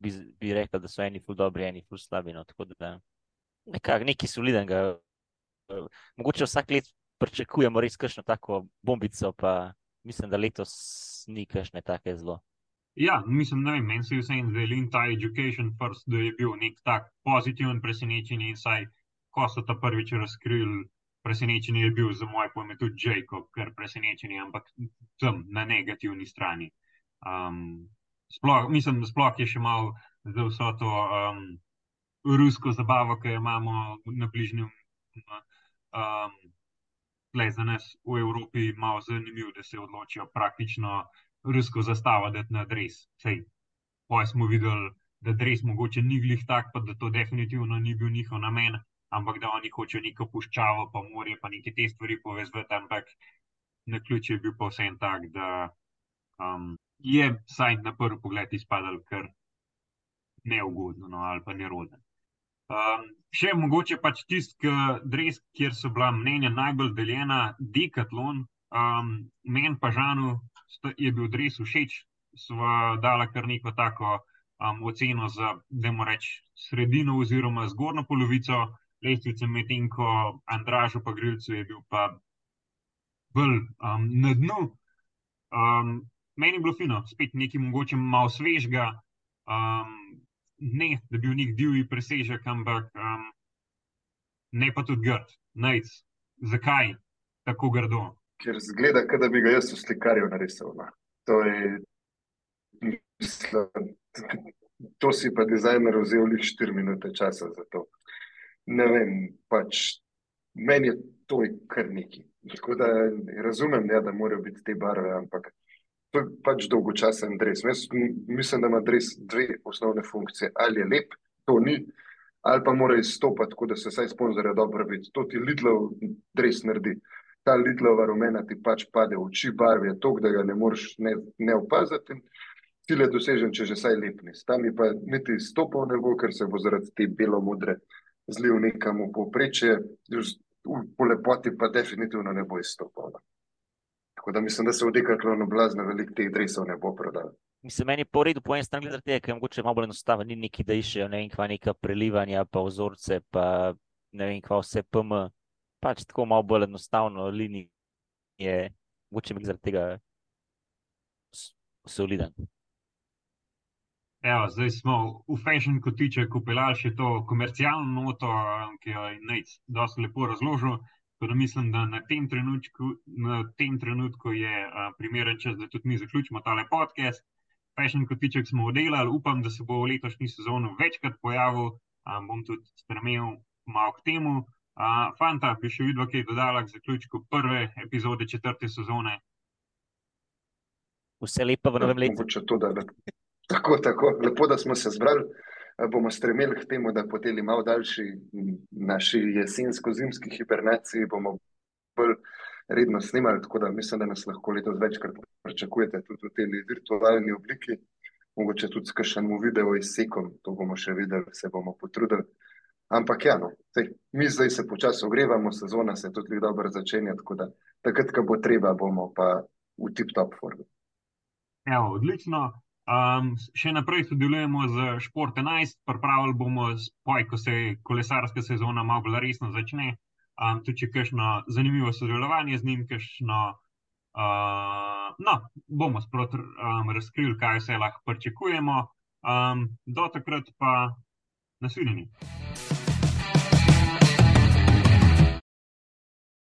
bi, bi rekel, da so eni ful dobri, eni ful slabi. No, tako da nekak, nekaj solidenega. Mogoče vsak let pričakujemo res kakšno tako bombico, pa mislim, da letos ni kakšne take zelo. Ja, mislim, da meni se je vse en delin ta education first, da je bil nek tak pozitiven presenečenje in saj, ko so ta prvič razkrili presenečen je bil za moje pojme tudi Jacob, ker presenečen je, ampak tam na negativni strani. Um, sploh, mislim, sploh je še malo za vso to um, rusko zabavo, ki jo imamo na bližnjem. Um, Le za nas v Evropi je malo zanimivo, da se odločijo praktično rusko zastavo, da je na dres. Poj smo videli, da dres mogoče ni glih tak, pa da to definitivno ni bil njihov namen ampak da oni hočejo neko puščavo, pa morje, pa neke te stvari povezati. Ampak na ključ je bil pa vse en tak, da um, je vsaj na prvi pogled izpadal kar neugodno no, ali pa neroden. Um, še mogoče pač tisti, kjer so bila mnenja najbolj deljena, Decathlon, um, meni pa žanu je bil dres všeč, sva dala kar neko tako um, oceno za, da moramo reči, sredino oziroma zgornjo polovico lestvice, medtem ko Andražu pa Grilcu je bil pa bolj um, na dnu. Um, meni je bilo fino, spet nekaj mogoče malo svežga, um, ne da bi bil nek divji presežek, ampak um, ne pa tudi grd. Najc. Zakaj tako grdo? Ker zgleda, da bi ga jaz v slikarju narisal. No. To je, mislim, to si pa dizajner vzel le 4 minute časa za to ne vem, pač meni je to kar neki. Tako da razumem, ja, da morajo biti te barve, ampak to je pač dolgočasen dres. Jaz mislim, da ima dres dve osnovne funkcije. Ali je lep, to ni, ali pa mora izstopati, tako da se vsaj sponzorja dobro vidi. To ti Lidlov dres naredi. Ta Lidlova rumena ti pač pade v oči, barve je to, da ga ne moreš ne, ne opaziti. Cilj je dosežen, če že vsaj lepni. Tam je pa niti stopal ne bo, ker se bo zaradi te belo-modre zlil nekam v povprečje, po lepoti pa definitivno ne bo izstopal. Tako da mislim, da se v dekatlonu blazno veliko teh dresov ne bo prodal. Mislim, meni je po redu po eni strani gledati, ker je mogoče malo bolj enostavno, ni neki, da iščejo ne vem, kva neka prelivanja, pa vzorce, pa ne vem, kva vse PM. Pač tako malo bolj enostavno linije, mogoče mi zaradi tega soliden. Evo, zdaj smo v fashion kotiček upeljali še to komercialno noto, ki jo je Nec dosti lepo razložil. Da mislim, da na tem trenutku, na tem trenutku je uh, primeren čas, da tudi mi zaključimo tale podcast. Fashion kotiček smo oddelali, upam, da se bo v letošnji sezoni večkrat pojavil. um, bom tudi stremel malo k temu. Uh, fanta, bi še videl, kaj je dodala k zaključku prve epizode četrte sezone. Vse lepo v novem letu. To, da, da, tako, tako, lepo, da smo se zbrali. Bomo stremeli k temu, da poteli malo daljši naši jesensko-zimski hibernaciji, bomo bolj redno snimali, tako da mislim, da nas lahko letos večkrat pričakujete tudi v tej virtualni obliki, mogoče tudi s kakšnim video izsekom, to bomo še videli, se bomo potrudili. Ampak ja, no, sej, mi zdaj se počasi ogrevamo, sezona se tudi dobro začenja, tako da takrat, ko bo treba, bomo pa v tip-top formu. Evo, odlično. Um, še naprej sodelujemo z Šport 11, pripravili bomo, spoj, ko se kolesarska sezona malo bolj resno začne um, tudi če kakšno zanimivo sodelovanje z njim, kakšno, uh, no, bomo sproti um, razkrili, kaj vse lahko pričakujemo. Um, do takrat pa nasvidenje.